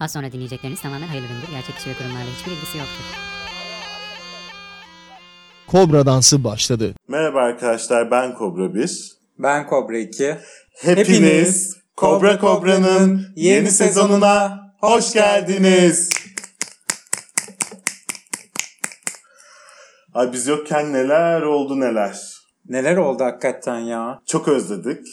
Az sonra dinleyecekleriniz tamamen hayırlı üründür. Gerçek kişi ve kurumlarla hiçbir ilgisi yoktur. Kobra dansı başladı. Merhaba arkadaşlar ben Kobra 1. Ben Kobra 2. Hepiniz Kobra Kobra'nın yeni sezonuna hoş geldiniz. Ay biz yokken neler oldu neler. Neler oldu hakikaten ya? Çok özledik.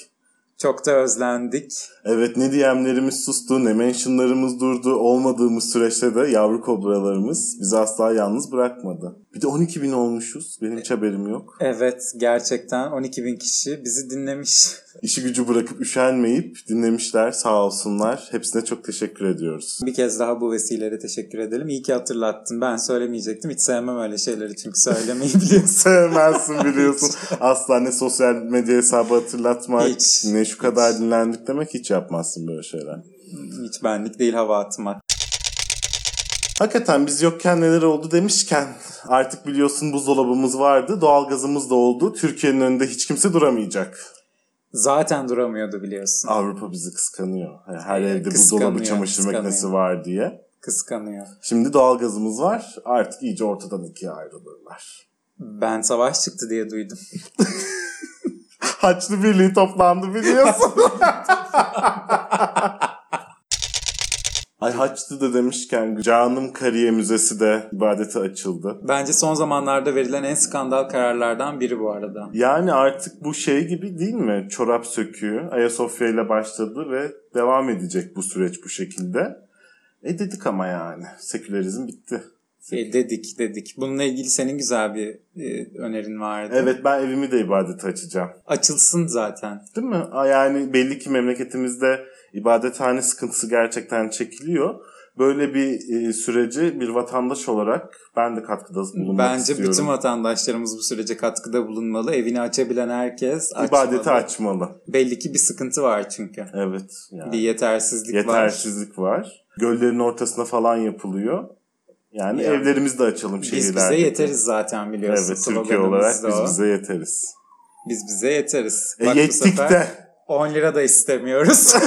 Çok da özlendik. Evet ne DM'lerimiz sustu ne mentionlarımız durdu. Olmadığımız süreçte de yavru kobralarımız bizi asla yalnız bırakmadı. Bir de 12 bin olmuşuz. Benim hiç haberim yok. Evet gerçekten 12 bin kişi bizi dinlemiş. İşi gücü bırakıp üşenmeyip dinlemişler sağ olsunlar. Hepsine çok teşekkür ediyoruz. Bir kez daha bu vesileyle teşekkür edelim. İyi ki hatırlattın. Ben söylemeyecektim. Hiç sevmem öyle şeyleri çünkü söylemeyi biliyorsun. Sevmezsin biliyorsun. Asla ne sosyal medya hesabı hatırlatmak, Hiç, ne şu kadar hiç. dinlendik demek hiç yapmazsın böyle şeyler. Hiç benlik değil hava atmak. Hakikaten biz yokken neler oldu demişken artık biliyorsun buzdolabımız vardı, doğalgazımız da oldu. Türkiye'nin önünde hiç kimse duramayacak. Zaten duramıyordu biliyorsun. Avrupa bizi kıskanıyor. Her Evet, evde kıskanıyor, buzdolabı çamaşır kıskanıyor. makinesi var diye. Kıskanıyor. Şimdi doğalgazımız var. Artık iyice ortadan ikiye ayrılırlar. Ben savaş çıktı diye duydum. Haçlı Birliği toplandı biliyorsun. Ay Haçlı da demişken Canım Kariye Müzesi de ibadete açıldı. Bence son zamanlarda verilen en skandal kararlardan biri bu arada. Yani artık bu şey gibi değil mi? Çorap söküğü Ayasofya ile başladı ve devam edecek bu süreç bu şekilde. E dedik ama yani sekülerizm bitti. E, dedik dedik. Bununla ilgili senin güzel bir e, önerin vardı. Evet ben evimi de ibadete açacağım. Açılsın zaten. Değil mi? Yani belli ki memleketimizde ibadethane sıkıntısı gerçekten çekiliyor. Böyle bir e, süreci bir vatandaş olarak ben de katkıda bulunmak Bence istiyorum. bütün vatandaşlarımız bu sürece katkıda bulunmalı. Evini açabilen herkes açmalı. İbadeti açmalı. Belli ki bir sıkıntı var çünkü. Evet. Yani. Bir yetersizlik, var. Yetersizlik var. Göllerin ortasına falan yapılıyor. Yani Ya. evlerimizi de açalım Biz şehirlerde. bize yeteriz zaten biliyorsun. Evet Türkiye olarak biz bize yeteriz. Biz bize yeteriz. E, Bak bu yettik sefer de 10 lira da istemiyoruz.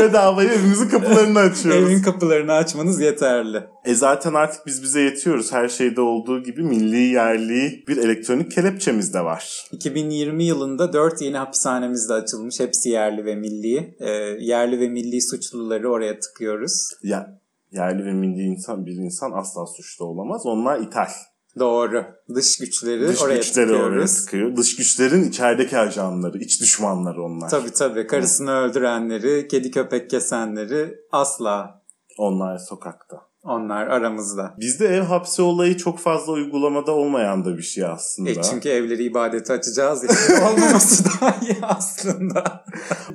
bedavaya evimizin kapılarını açıyoruz. Evin kapılarını açmanız yeterli. E zaten artık biz bize yetiyoruz. Her şeyde olduğu gibi milli yerli bir elektronik kelepçemiz de var. 2020 yılında 4 yeni hapishanemiz de açılmış. Hepsi yerli ve milli. Ee, yerli ve milli suçluları oraya tıkıyoruz. Ya yerli ve milli insan bir insan asla suçlu olamaz. Onlar ithal. Doğru. Dış güçleri Dış oraya güçleri tıkıyoruz. oraya tıkıyor. Dış güçlerin içerideki ajanları, iç düşmanları onlar. Tabii tabii. Karısını öldürenleri, kedi köpek kesenleri asla Onlar sokakta. onlar aramızda. Bizde ev hapsi olayı çok fazla uygulamada olmayan da bir şey aslında. E çünkü evleri ibadete açacağız olmaması daha iyi aslında.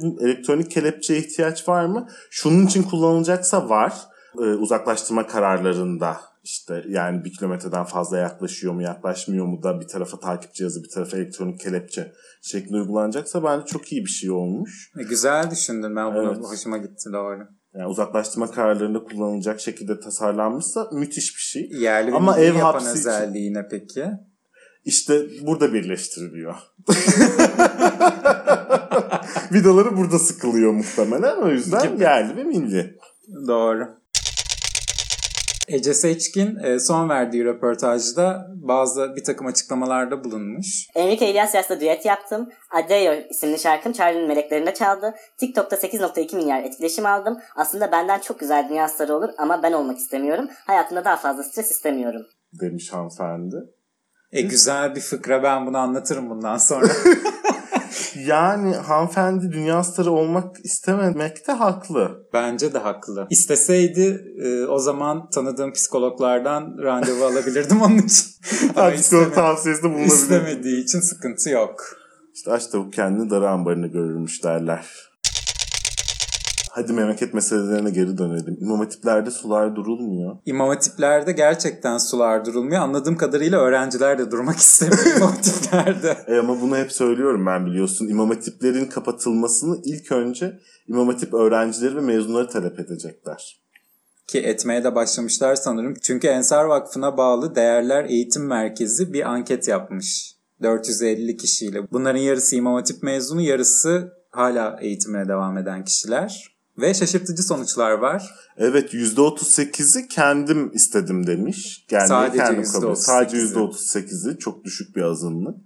Elektronik kelepçeye ihtiyaç var mı? Şunun için kullanılacaksa var. Ee, uzaklaştırma kararlarında işte yani bir kilometreden fazla yaklaşıyor mu yaklaşmıyor mu da bir tarafa takip cihazı bir tarafa elektronik kelepçe şeklinde uygulanacaksa bence çok iyi bir şey olmuş. E, güzel düşündün ben bunu. Evet. Hoşuma gitti doğru. Yani uzaklaştırma kararlarında kullanılacak şekilde tasarlanmışsa müthiş bir şey. Yerli Ama ev yapan hapsi için- özelliği ne peki? İşte burada birleştiriliyor. Vidaları burada sıkılıyor muhtemelen. O yüzden yerli ve milli. Doğru. Ece Seçkin e, son verdiği röportajda bazı bir takım açıklamalarda bulunmuş. Enrique Iglesias'la düet yaptım. Adeo isimli şarkım Charlie'nin meleklerinde çaldı. TikTok'ta 8.2 milyar etkileşim aldım. Aslında benden çok güzel dünya starı olur ama ben olmak istemiyorum. Hayatımda daha fazla stres istemiyorum. Demiş hanımefendi. E güzel bir fıkra ben bunu anlatırım bundan sonra. Yani hanımefendi dünya starı olmak istememekte haklı. Bence de haklı. İsteseydi e, o zaman tanıdığım psikologlardan randevu alabilirdim onun için. Ama psikolog tavsiyesinde bulunabilir. istemediği için sıkıntı yok. İşte aç tavuk kendini darı ambarını görürmüş derler. Hadi memleket meselelerine geri dönelim. İmam hatiplerde sular durulmuyor. İmam hatiplerde gerçekten sular durulmuyor. Anladığım kadarıyla öğrenciler de durmak istemiyor imam hatiplerde. E ama bunu hep söylüyorum ben biliyorsun. İmam hatiplerin kapatılmasını ilk önce İmam hatip öğrencileri ve mezunları talep edecekler. Ki etmeye de başlamışlar sanırım. Çünkü Ensar Vakfı'na bağlı Değerler Eğitim Merkezi bir anket yapmış. 450 kişiyle. Bunların yarısı İmam Hatip mezunu, yarısı hala eğitimine devam eden kişiler. Ve şaşırtıcı sonuçlar var. Evet %38'i kendim istedim demiş. Yani Sadece kendim kabul- %38'i. Sadece %38'i çok düşük bir azınlık.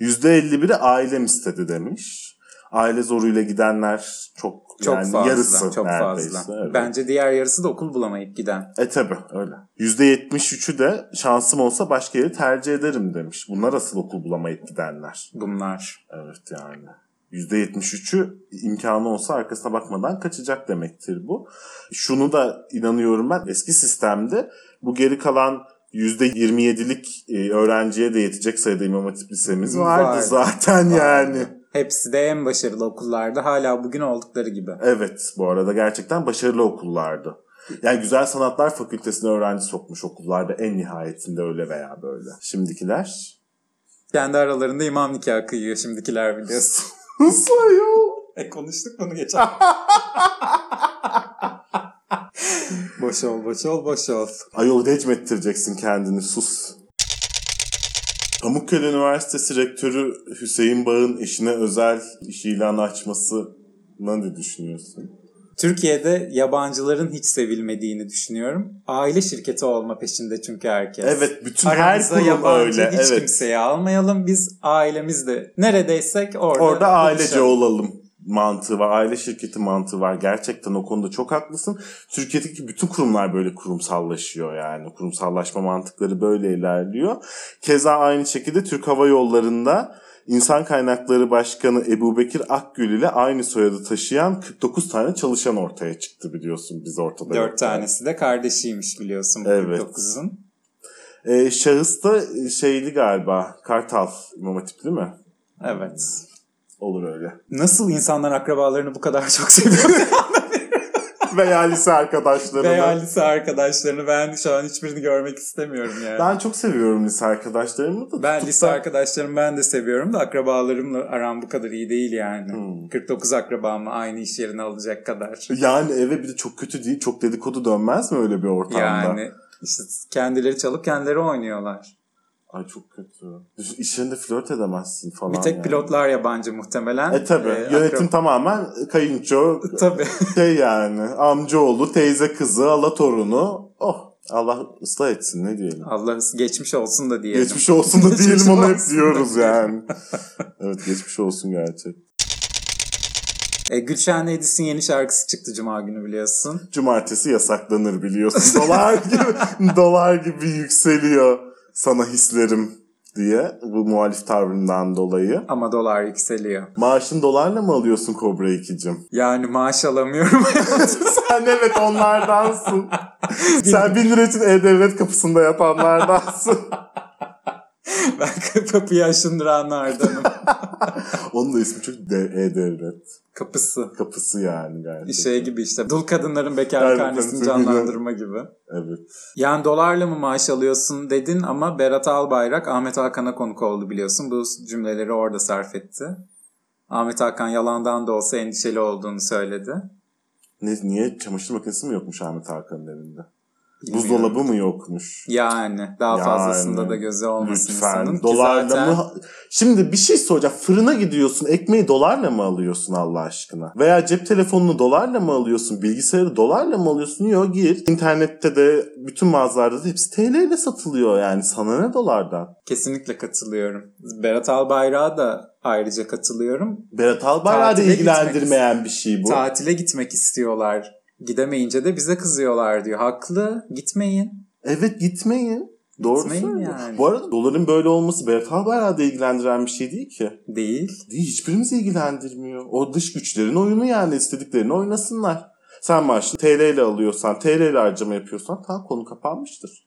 %51'i ailem istedi demiş. Aile zoruyla gidenler çok, Çok yani fazla. yarısı çok neredeyse. fazla. Evet. Bence diğer yarısı da okul bulamayıp giden. E tabi öyle. %73'ü de şansım olsa başka yeri tercih ederim demiş. Bunlar asıl okul bulamayıp gidenler. Bunlar. Evet yani. %73'ü imkanı olsa arkasına bakmadan kaçacak demektir bu. Şunu da inanıyorum ben eski sistemde bu geri kalan %27'lik e, öğrenciye de yetecek sayıda İmam Hatip lisemiz vardı, Vardı. zaten yani. Hepsi de en başarılı okullarda hala bugün oldukları gibi. Evet bu arada gerçekten başarılı okullardı. Yani Güzel Sanatlar Fakültesine öğrenci sokmuş okullarda en nihayetinde öyle veya böyle. Şimdikiler Kendi aralarında imam nikahı kıyıyor şimdikiler biliyorsun. Nasıl ayol? e konuştuk bunu geçen. boş ol, boş ol, boş ol. Ayol recmettireceksin kendini sus. Pamukkale Üniversitesi Rektörü Hüseyin Bağ'ın eşine özel iş ilanı açması ne düşünüyorsun? Türkiye'de yabancıların hiç sevilmediğini düşünüyorum. Aile şirketi olma peşinde çünkü herkes. Evet bütün Aramıza her kurum yabancı öyle. hiç evet. kimseyi almayalım. Biz ailemizde neredeysek orada Orada ailece buluşalım. olalım mantığı var. Aile şirketi mantığı var. Gerçekten o konuda çok haklısın. Türkiye'deki bütün kurumlar böyle kurumsallaşıyor yani. Kurumsallaşma mantıkları böyle ilerliyor. Keza aynı şekilde Türk Hava Yolları'nda İnsan Kaynakları Başkanı Ebu Bekir Akgül ile aynı soyadı taşıyan 49 tane çalışan ortaya çıktı biliyorsun biz ortada. Dört yok. tanesi de kardeşiymiş biliyorsun bu Evet. 49'un. Ee, şahıs da şeyli galiba Kartal İmam Hatip değil mi? Evet. Olur öyle. Nasıl insanlar akrabalarını bu kadar çok seviyor? Veya lise arkadaşlarını. Veya lise arkadaşlarını ben şu an hiçbirini görmek istemiyorum yani. Ben, Ben çok seviyorum lise arkadaşlarımı da. tutup lise da- arkadaşlarımı ben de seviyorum da akrabalarımla aram bu kadar iyi değil yani. Hmm. 49 akrabamı aynı iş yerine alacak kadar. Yani eve bir de çok kötü değil. Çok dedikodu dönmez mi öyle bir ortamda? Yani işte kendileri çalıp kendileri oynuyorlar. Ay çok kötü. Düşün, iş yerinde flört edemezsin falan. Bir tek yani. pilotlar yabancı muhtemelen. E tabi. Ee, Yönetim akra- tamamen kayınço, Tabii. şey yani amcaoğlu, teyze kızı, ala torunu. Oh Allah ıslah etsin ne diyelim. Allah geçmiş olsun da diyelim. Geçmiş olsun da diyelim onu hep diyoruz yani. evet geçmiş olsun gerçek. E, Gülşen Edis'in yeni şarkısı çıktı Cuma günü biliyorsun. Cumartesi yasaklanır biliyorsun. Dolar gibi dolar gibi yükseliyor sana hislerim diye bu muhalif tavrından dolayı. Ama dolar yükseliyor. Maaşın dolarla mı alıyorsun Kobra 2'cim? Yani maaş alamıyorum. Sen evet onlardansın. Sen 1000 lira için E-Devlet kapısında yatanlardansın. ben kapıyı aşındıranlardanım. Onun da ismi çok de- E-Devlet. Kapısı. Kapısı yani gerçekten. Şey gibi işte. Dul kadınların bekar Evet, karnesini evet. canlandırma gibi. Evet. Yani dolarla mı maaş alıyorsun dedin ama Berat Albayrak Ahmet Hakan'a konuk oldu biliyorsun. Bu cümleleri orada sarf etti. Ahmet Hakan yalandan da olsa endişeli olduğunu söyledi. Ne, niye çamaşır makinesi mi yokmuş Ahmet Hakan'ın evinde? Buzdolabı mı yokmuş? Yani daha Yani, fazlasında da gözü olmasın Lütfen insanın. Dolarla zaten mı? Şimdi bir şey soracağım. Fırına gidiyorsun ekmeği dolarla mı alıyorsun Allah aşkına? Veya cep telefonunu dolarla mı alıyorsun? Bilgisayarı dolarla mı alıyorsun? Yok gir. İnternette de bütün mağazalarda da hepsi TL ile satılıyor yani. Sana ne dolardan? Kesinlikle katılıyorum. Berat Albayrak'a da ayrıca katılıyorum. Berat Albayrak'ı da ilgilendirmeyen bir şey bu. Tatile gitmek istiyorlar. Gidemeyince de bize kızıyorlar diyor. Haklı. Gitmeyin. Evet gitmeyin. Doğru Gitmeyin söylüyor. yani. Bu arada doların böyle olması Berat Albayrak'ı da ilgilendiren bir şey değil ki. Değil. Değil, hiçbirimizi ilgilendirmiyor. O dış güçlerin oyunu yani istediklerini oynasınlar. Sen maaşını TL ile alıyorsan, TL ile harcama yapıyorsan tam konu kapanmıştır.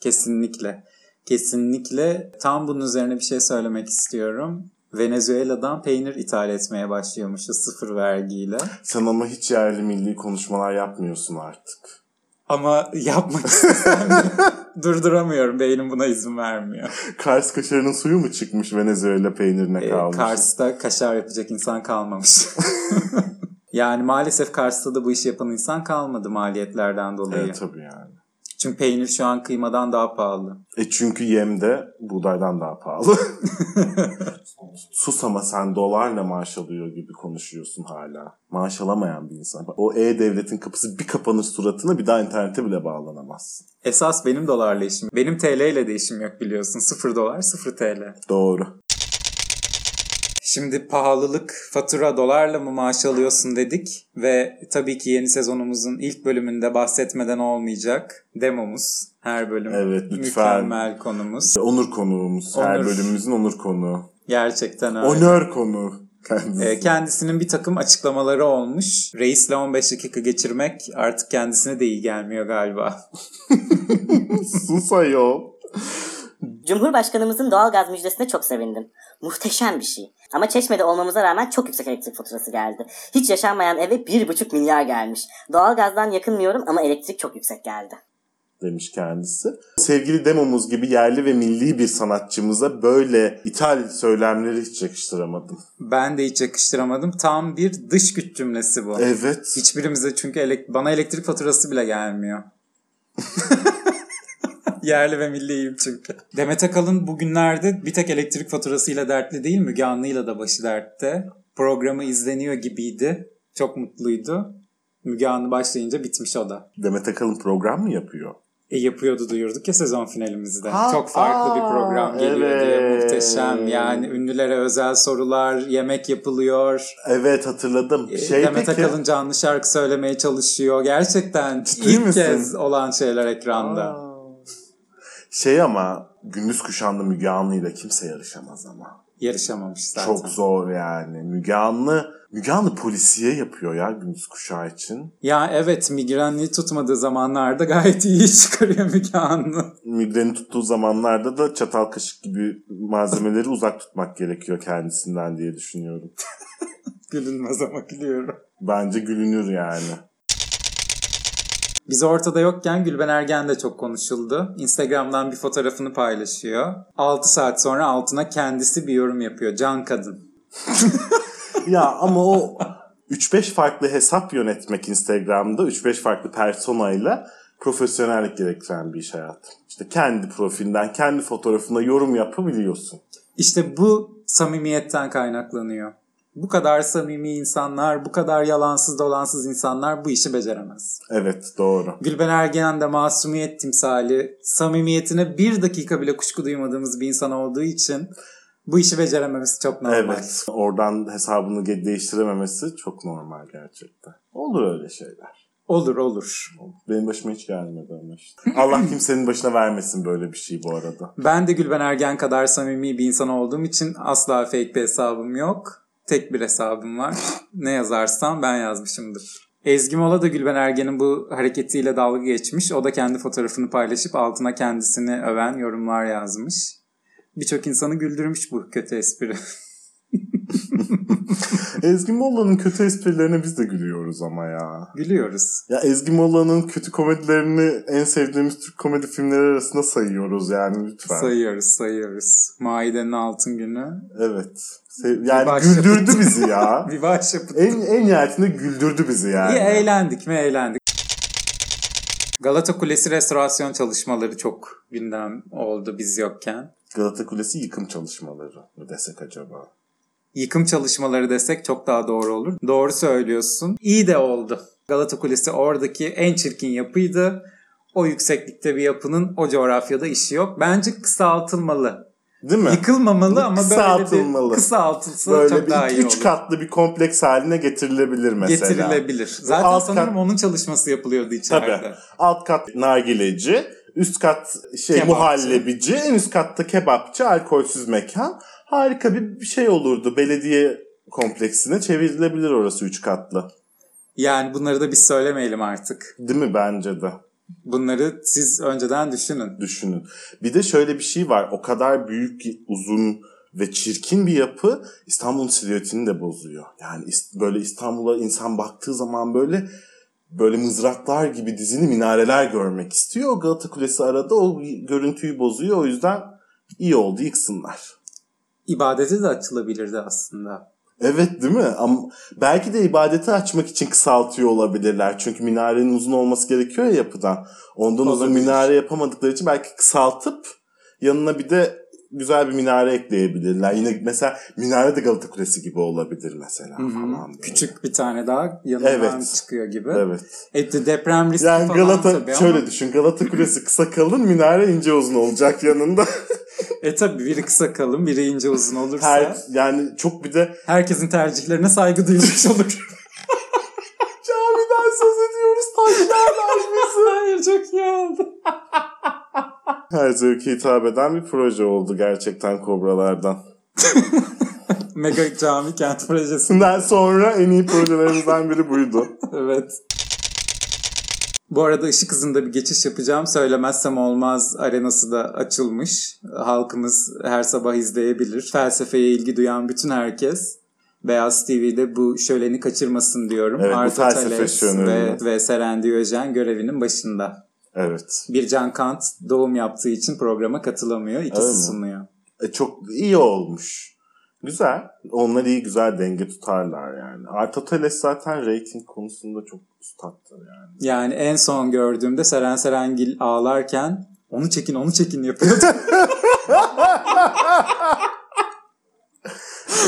Kesinlikle. Kesinlikle. Tam bunun üzerine bir şey söylemek istiyorum. Venezuela'dan peynir ithal etmeye başlıyormuşuz sıfır vergiyle. Sen ama hiç yerli milli konuşmalar yapmıyorsun artık. Ama yapmak istesem durduramıyorum. Beynim buna izin vermiyor. Kars kaşarının suyu mu çıkmış Venezuela peynirine Ee, kalmış? Kars'ta kaşar yapacak insan kalmamış. yani maalesef Kars'ta da bu işi yapan insan kalmadı maliyetlerden dolayı. Evet tabii yani. Çünkü peynir şu an kıymadan daha pahalı. E çünkü yem de buğdaydan daha pahalı. Sus ama sen dolarla maaş alıyor gibi konuşuyorsun hala. Maaş alamayan bir insan. O E-Devlet'in kapısı bir kapanır suratına bir daha internete bile bağlanamazsın. Esas benim dolarla işim. Benim TL ile de işim yok biliyorsun. 0 dolar 0 TL. Doğru. Şimdi pahalılık fatura dolarla mı maaş alıyorsun dedik ve tabii ki yeni sezonumuzun ilk bölümünde bahsetmeden olmayacak demomuz her bölüm Evet, lütfen. mükemmel konumuz. Onur konuğumuz. Her Onur. bölümümüzün onur konuğu. Gerçekten öyle. Onör konuğu. Kendisi. Ee, kendisinin bir takım açıklamaları olmuş. Reisle 15 dakika geçirmek artık kendisine de iyi gelmiyor galiba. Sus ayol. Cumhurbaşkanımızın doğalgaz müjdesine çok sevindim. Muhteşem bir şey. Ama Çeşme'de olmamıza rağmen çok yüksek elektrik faturası geldi. Hiç yaşanmayan eve 1,5 milyar gelmiş. Doğalgazdan yakınmıyorum ama elektrik çok yüksek geldi. demiş kendisi. Sevgili demomuz gibi yerli ve milli bir sanatçımıza böyle ithal söylemleri hiç yakıştıramadım. Ben de hiç yakıştıramadım. Tam bir dış güç cümlesi bu. Evet. Hiçbirimize çünkü elek- bana elektrik faturası bile gelmiyor. Yerli ve milliyim çünkü. Demet Akalın bugünlerde bir tek elektrik faturasıyla dertli değil Müge Anlı'yla da başı dertte. Programı izleniyor gibiydi. Çok mutluydu. Müge Anlı başlayınca bitmiş o da. Demet Akalın program mı yapıyor? E yapıyordu duyurduk ya sezon finalimizde. Ha, Çok farklı bir aa, program geliyor diye evet. muhteşem. Yani ünlülere özel sorular, yemek yapılıyor. Evet hatırladım. E, Şey Demet peki. Akalın canlı şarkı söylemeye çalışıyor. Gerçekten Ciddi ilk misin? kez olan şeyler ekranda. Aa. Şey ama gündüz kuşanlı Müge Anlı'yla kimse yarışamaz ama. Yarışamamış zaten. Çok zor yani. Müge Anlı, Müge Anlı polisiye yapıyor ya gündüz kuşağı için. Ya evet migrenli tutmadığı zamanlarda gayet iyi çıkarıyor Müge Anlı. Migreni tuttuğu zamanlarda da çatal kaşık gibi malzemeleri uzak tutmak gerekiyor kendisinden diye düşünüyorum. Gülünmez ama gülüyorum. Bence gülünür yani. Biz ortada yokken Gülben Ergen de çok konuşuldu. Instagram'dan bir fotoğrafını paylaşıyor. 6 saat sonra altına kendisi bir yorum yapıyor. Can kadın. Ya ama o 3-5 farklı hesap yönetmek Instagram'da 3-5 farklı personayla profesyonellik gerektiren bir iş hayatım. İşte kendi profilinden, kendi fotoğrafına yorum yapabiliyorsun. İşte bu samimiyetten kaynaklanıyor. Bu kadar samimi insanlar, bu kadar yalansız dolansız insanlar bu işi beceremez. Evet doğru. Gülben Ergen de masumiyet timsali, samimiyetine bir dakika bile kuşku duymadığımız bir insan olduğu için bu işi becerememesi çok normal. Evet. Oradan hesabını değiştirememesi çok normal gerçekten. Olur öyle şeyler. Olur olur. Benim başıma hiç gelmedi ama işte. Allah kimsenin başına vermesin böyle bir şey bu arada. Ben de Gülben Ergen kadar samimi bir insan olduğum için asla fake bir hesabım yok. Tek bir hesabım var. Ne yazarsam ben yazmışımdır. Ezgi Mola da Gülben Ergen'in bu hareketiyle dalga geçmiş. O da kendi fotoğrafını paylaşıp altına kendisini öven yorumlar yazmış. Birçok insanı güldürmüş bu kötü espri. Ezgi Molla'nın kötü esprilerine biz de gülüyoruz ama ya. Gülüyoruz. Ya Ezgi Molla'nın kötü komedilerini en sevdiğimiz Türk komedi filmleri arasında sayıyoruz yani lütfen. Sayıyoruz sayıyoruz. Maidenin altın günü. Evet. Sev- yani baş güldürdü bizi ya. Bir başyapıt. en, en nihayetinde güldürdü bizi yani. İyi eğlendik mi eğlendik. Galata Kulesi restorasyon çalışmaları çok gündem oldu biz yokken. Galata Kulesi yıkım çalışmaları mı desek acaba? Yıkım çalışmaları desek çok daha doğru olur. Doğru söylüyorsun. İyi de oldu. Galata Kulesi oradaki en çirkin yapıydı. O yükseklikte bir yapının o coğrafyada işi yok. Bence kısaltılmalı. Değil mi? Yıkılmamalı ama böyle Kısaltılmalı. bir kısaltılsa Böyle çok daha bir iyi üç olur. katlı bir kompleks haline getirilebilir mesela. Getirilebilir. Zaten alt sanırım kat- onun çalışması yapılıyordu içeride. Tabii. Alt kat nargileci, üst kat şey Kebapçı. muhallebici, en üst katta kebapçı, alkolsüz mekan. Harika bir şey olurdu. Belediye kompleksine çevrilebilir orası üç katlı. Yani bunları da biz söylemeyelim artık. Değil mi bence de? Bunları siz önceden düşünün. Düşünün. Bir de şöyle bir şey var. O kadar büyük, uzun ve çirkin bir yapı İstanbul'un silüetini de bozuyor. Yani böyle İstanbul'a insan baktığı zaman böyle böyle mızraklar gibi dizili minareler görmek istiyor. Galata Kulesi arada o görüntüyü bozuyor. O yüzden iyi oldu yıksınlar. İbadete de açılabilirdi aslında. Evet değil mi? Ama belki de ibadeti açmak için kısaltıyor olabilirler. Çünkü minarenin uzun olması gerekiyor ya yapıdan. Ondan uzun minare yapamadıkları için belki kısaltıp yanına bir de güzel bir minare ekleyebilirler. Yine mesela minare de Galata Kulesi gibi olabilir mesela Hı hı. falan. böyle. Küçük bir tane daha yanından Evet. çıkıyor gibi. Evet. E, de- deprem riski Yani falan Galata tabii şöyle ama. düşün. Galata Kulesi kısa kalın, minare ince uzun olacak yanında. E tabii biri kısa kalın, biri ince uzun olursa Her yani çok bir de herkesin tercihlerine saygı duymuş olur. camiden söz ediyoruz. Taşlarlar bizi. Hayır çok iyi oldu. Her zevke hitap eden bir proje oldu gerçekten Kobralardan. Mega cami kent projesi. Bundan sonra en iyi projelerimizden biri buydu. Evet. Bu arada ışık hızında bir geçiş yapacağım. Söylemezsem olmaz arenası da açılmış. Halkımız her sabah izleyebilir. Felsefeye ilgi duyan bütün herkes Beyaz TV'de bu şöleni kaçırmasın diyorum. Evet, Arta Thales şöleni. ve, ve Seren Diyojen görevinin başında. Evet. Bircan Kant doğum yaptığı için programa katılamıyor. İkisi sunuyor. E, çok iyi olmuş. Güzel. Onlar iyi güzel denge tutarlar yani. Artoteles zaten rating konusunda çok ustattır yani. Yani en son gördüğümde Seren Serengil ağlarken onu çekin onu çekin yapıyordu.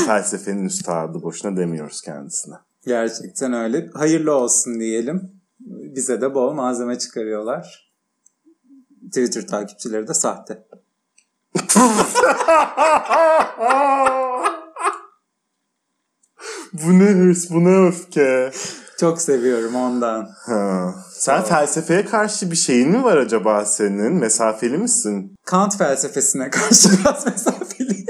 Felsefenin üstadı boşuna demiyoruz kendisine. Gerçekten öyle. Hayırlı olsun diyelim. Bize de bol malzeme çıkarıyorlar. Twitter takipçileri de sahte. bu ne hırs, bu ne öfke. Çok seviyorum ondan. Ha. Sen felsefeye karşı bir şeyin mi var acaba senin? Mesafeli misin? Kant felsefesine karşı biraz mesafeli.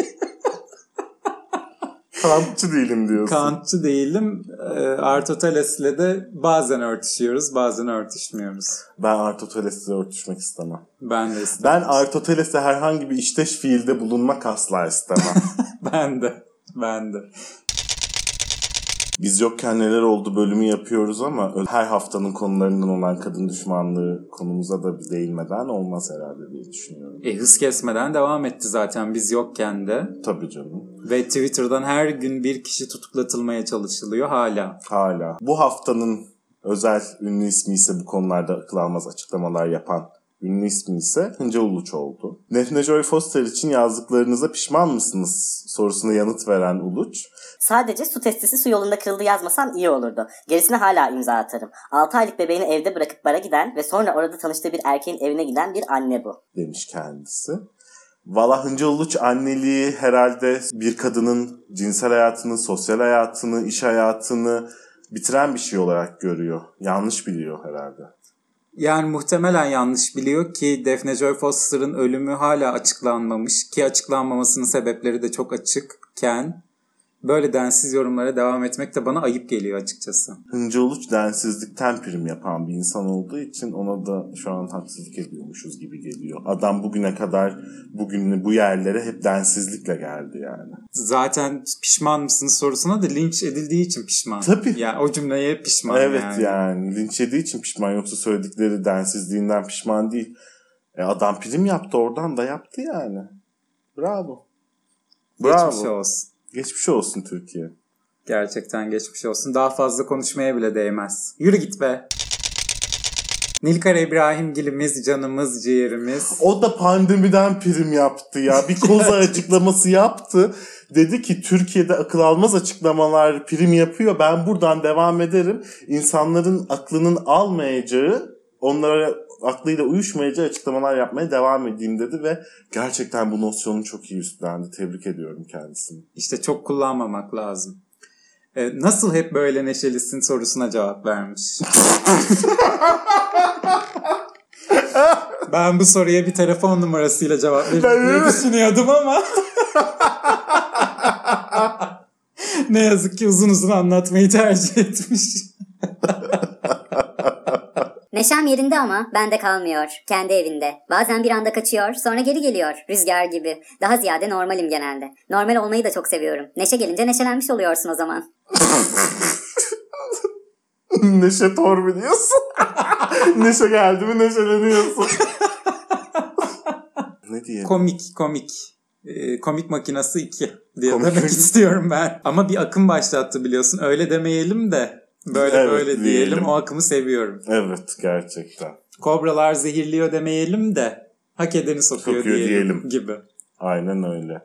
Kantçı değilim diyorsun. Kantçı değilim. Ee, Aristoteles'le de bazen örtüşüyoruz, bazen örtüşmüyoruz. Ben Aristoteles'le örtüşmek istemem. Ben de istemem. Ben Aristoteles'le herhangi bir işteş fiilde bulunmak asla istemem. Ben de. Ben de. Biz yokken neler oldu bölümü yapıyoruz ama her haftanın konularından olan kadın düşmanlığı konumuza da bir değinmeden olmaz herhalde diye düşünüyorum. E, hız kesmeden devam etti zaten biz yokken de. Tabii canım. Ve Twitter'dan her gün bir kişi tutuklatılmaya çalışılıyor hala. Hala. Bu haftanın özel ünlü ismi ise bu konularda akıl almaz açıklamalar yapan ünlü ismi ise Hınca Uluç oldu. Nefne Joy Foster için yazdıklarınıza pişman mısınız sorusuna yanıt veren Uluç. Sadece su testisi su yolunda kırıldı yazmasam iyi olurdu. Gerisine hala imza atarım. 6 aylık bebeğini evde bırakıp bara giden ve sonra orada tanıştığı bir erkeğin evine giden bir anne bu. demiş kendisi. Valla Hınca Uluç anneliği herhalde bir kadının cinsel hayatını, sosyal hayatını, iş hayatını bitiren bir şey olarak görüyor. Yanlış biliyor herhalde. Yani muhtemelen yanlış biliyor ki Daphne Joy Foster'ın ölümü hala açıklanmamış ki açıklanmamasının sebepleri de çok açıkken böyle densiz yorumlara devam etmek de bana ayıp geliyor açıkçası. Hınca Uluç densizlikten prim yapan bir insan olduğu için ona da şu an haksızlık ediyormuşuz gibi geliyor. Adam bugüne kadar bugün bu yerlere hep densizlikle geldi yani. Zaten pişman mısınız sorusuna da linç edildiği için pişman. Tabii. Yani o cümleye pişman evet yani. yani. linç yediği için pişman yoksa söyledikleri densizliğinden pişman değil. E adam prim yaptı oradan da yaptı yani. Bravo. Bravo. Geçmiş olsun. Geçmiş olsun Türkiye. Gerçekten geçmiş olsun. Daha fazla konuşmaya bile değmez. Yürü git be. Nilkara İbrahimgilimiz, canımız, ciğerimiz. O da pandemiden prim yaptı ya. Bir koza açıklaması yaptı. Dedi ki Türkiye'de akıl almaz açıklamalar prim yapıyor. Ben buradan devam ederim. İnsanların aklının almayacağı, onlara aklıyla uyuşmayacağı açıklamalar yapmaya devam edeyim dedi ve gerçekten bu nosyonu çok iyi üstlendi. Tebrik ediyorum kendisini. İşte çok kullanmamak lazım. Ee, nasıl hep böyle neşelisin sorusuna cevap vermiş. ben bu soruya bir telefon numarasıyla cevap diye düşünüyordum ama ne yazık ki uzun uzun anlatmayı tercih etmiş. Neşem yerinde ama bende kalmıyor. Kendi evinde. Bazen bir anda kaçıyor, sonra geri geliyor. Rüzgar gibi. Daha ziyade normalim genelde. Normal olmayı da çok seviyorum. Neşe gelince neşelenmiş oluyorsun o zaman. Neşe torbi diyorsun. Neşe geldi mi neşeleniyorsun. ne diyelim? Komik komik. e, komik makinası 2 diye Komik demek istiyorum ben. Ama bir akım başlattı biliyorsun. Öyle demeyelim de böyle Evet, böyle diyelim. diyelim. O akımı seviyorum. Evet gerçekten. Kobralar zehirliyor demeyelim de hak edeni sokuyor, Sokuyor diyelim, diyelim. gibi. Aynen öyle.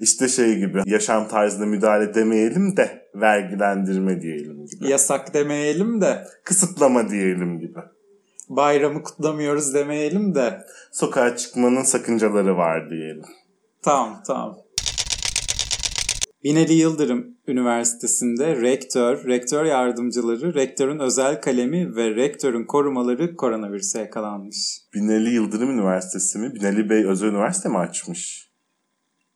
İşte şey gibi yaşam tarzına müdahale demeyelim de vergilendirme diyelim gibi. Yasak demeyelim de Kısıtlama diyelim gibi. bayramı kutlamıyoruz demeyelim de Sokağa çıkmanın sakıncaları var diyelim. Tamam, tamam. Binali Yıldırım Üniversitesi'nde rektör, rektör yardımcıları, rektörün özel kalemi ve rektörün korumaları koronavirüse yakalanmış. Binali Yıldırım Üniversitesi mi? Binali Bey özel üniversite mi açmış?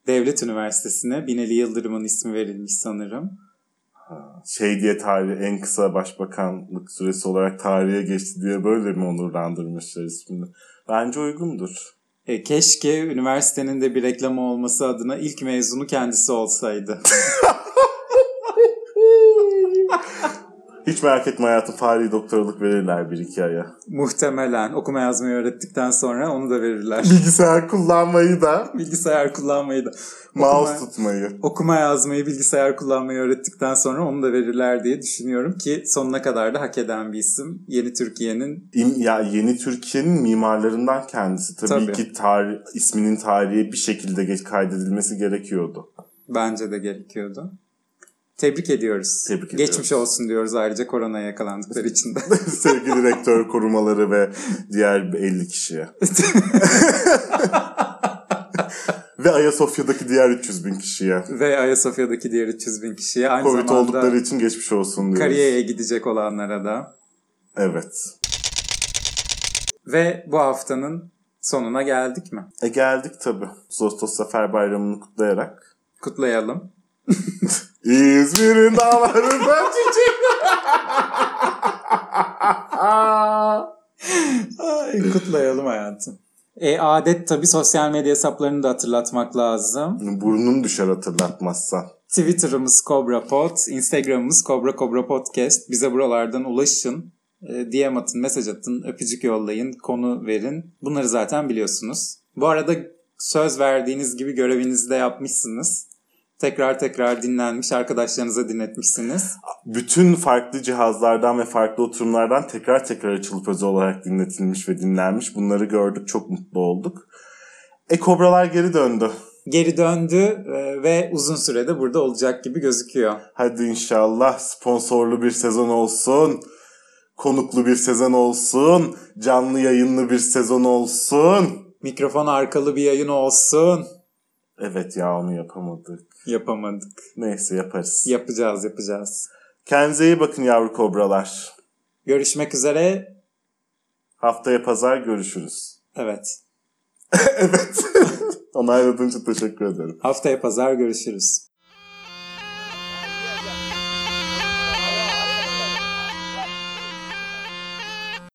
Devlet Üniversitesi'ne Binali Yıldırım'ın ismi verilmiş sanırım. Şey diye tarih en kısa başbakanlık süresi olarak tarihe geçti diye böyle mi onurlandırmışlar ismini? Bence uygundur. E, keşke üniversitenin de bir reklamı olması adına ilk mezunu kendisi olsaydı. Hiç merak etme hayatım fari doktorluk verirler bir iki aya. Muhtemelen okuma yazmayı öğrettikten sonra onu da verirler. Bilgisayar kullanmayı da, Bilgisayar kullanmayı da. mouse Okuma- tutmayı. okuma yazmayı, bilgisayar kullanmayı öğrettikten sonra onu da verirler diye düşünüyorum ki sonuna kadar da hak eden bir isim. Yeni Türkiye'nin ya yeni Türkiye'nin mimarlarından kendisi. Tabii, Tabii. ki tarih, isminin tarihe bir şekilde geç kaydedilmesi gerekiyordu. bence de gerekiyordu. Tebrik ediyoruz. Tebrik Geçmiş ediyoruz. olsun diyoruz ayrıca koronaya yakalandıkları için de. Sevgili rektör korumaları ve diğer 50 kişiye. ve Ayasofya'daki diğer 300 bin kişiye. Ve Ayasofya'daki diğer 300 bin kişiye aynı Covid zamanda oldukları için geçmiş olsun diyoruz. Kariye'ye gidecek olanlara da. Evet. Ve bu haftanın sonuna geldik mi? E geldik tabii. Ağustos Zafer Bayramı'nı kutlayarak. Kutlayalım. İzmir'in dağlarında çiçek. Ay, kutlayalım hayatım. E, adet tabii sosyal medya hesaplarını da hatırlatmak lazım. Burnun düşer hatırlatmazsan. Twitter'ımız Cobra Pod, Instagram'ımız Cobra Cobra Podcast. Bize buralardan ulaşın. E, DM atın, mesaj atın, öpücük yollayın, konu verin. Bunları zaten biliyorsunuz. Bu arada söz verdiğiniz gibi görevinizi de yapmışsınız. Tekrar tekrar dinlenmiş, arkadaşlarınıza dinletmişsiniz. Bütün farklı cihazlardan ve farklı oturumlardan tekrar tekrar açılıp özel olarak dinletilmiş ve dinlenmiş. Bunları gördük, çok mutlu olduk. E kobralar geri döndü. Geri döndü e, ve uzun sürede burada olacak gibi gözüküyor. Hadi inşallah sponsorlu bir sezon olsun. Konuklu bir sezon olsun. Canlı yayınlı bir sezon olsun. Mikrofon arkalı bir yayın olsun. Evet ya onu yapamadık. Yapamadık. Neyse yaparız. Yapacağız, yapacağız. Kendinize iyi bakın yavru kobralar. Görüşmek üzere. Haftaya pazar görüşürüz. Evet. evet. Onayladığın için teşekkür ederim. Haftaya pazar görüşürüz.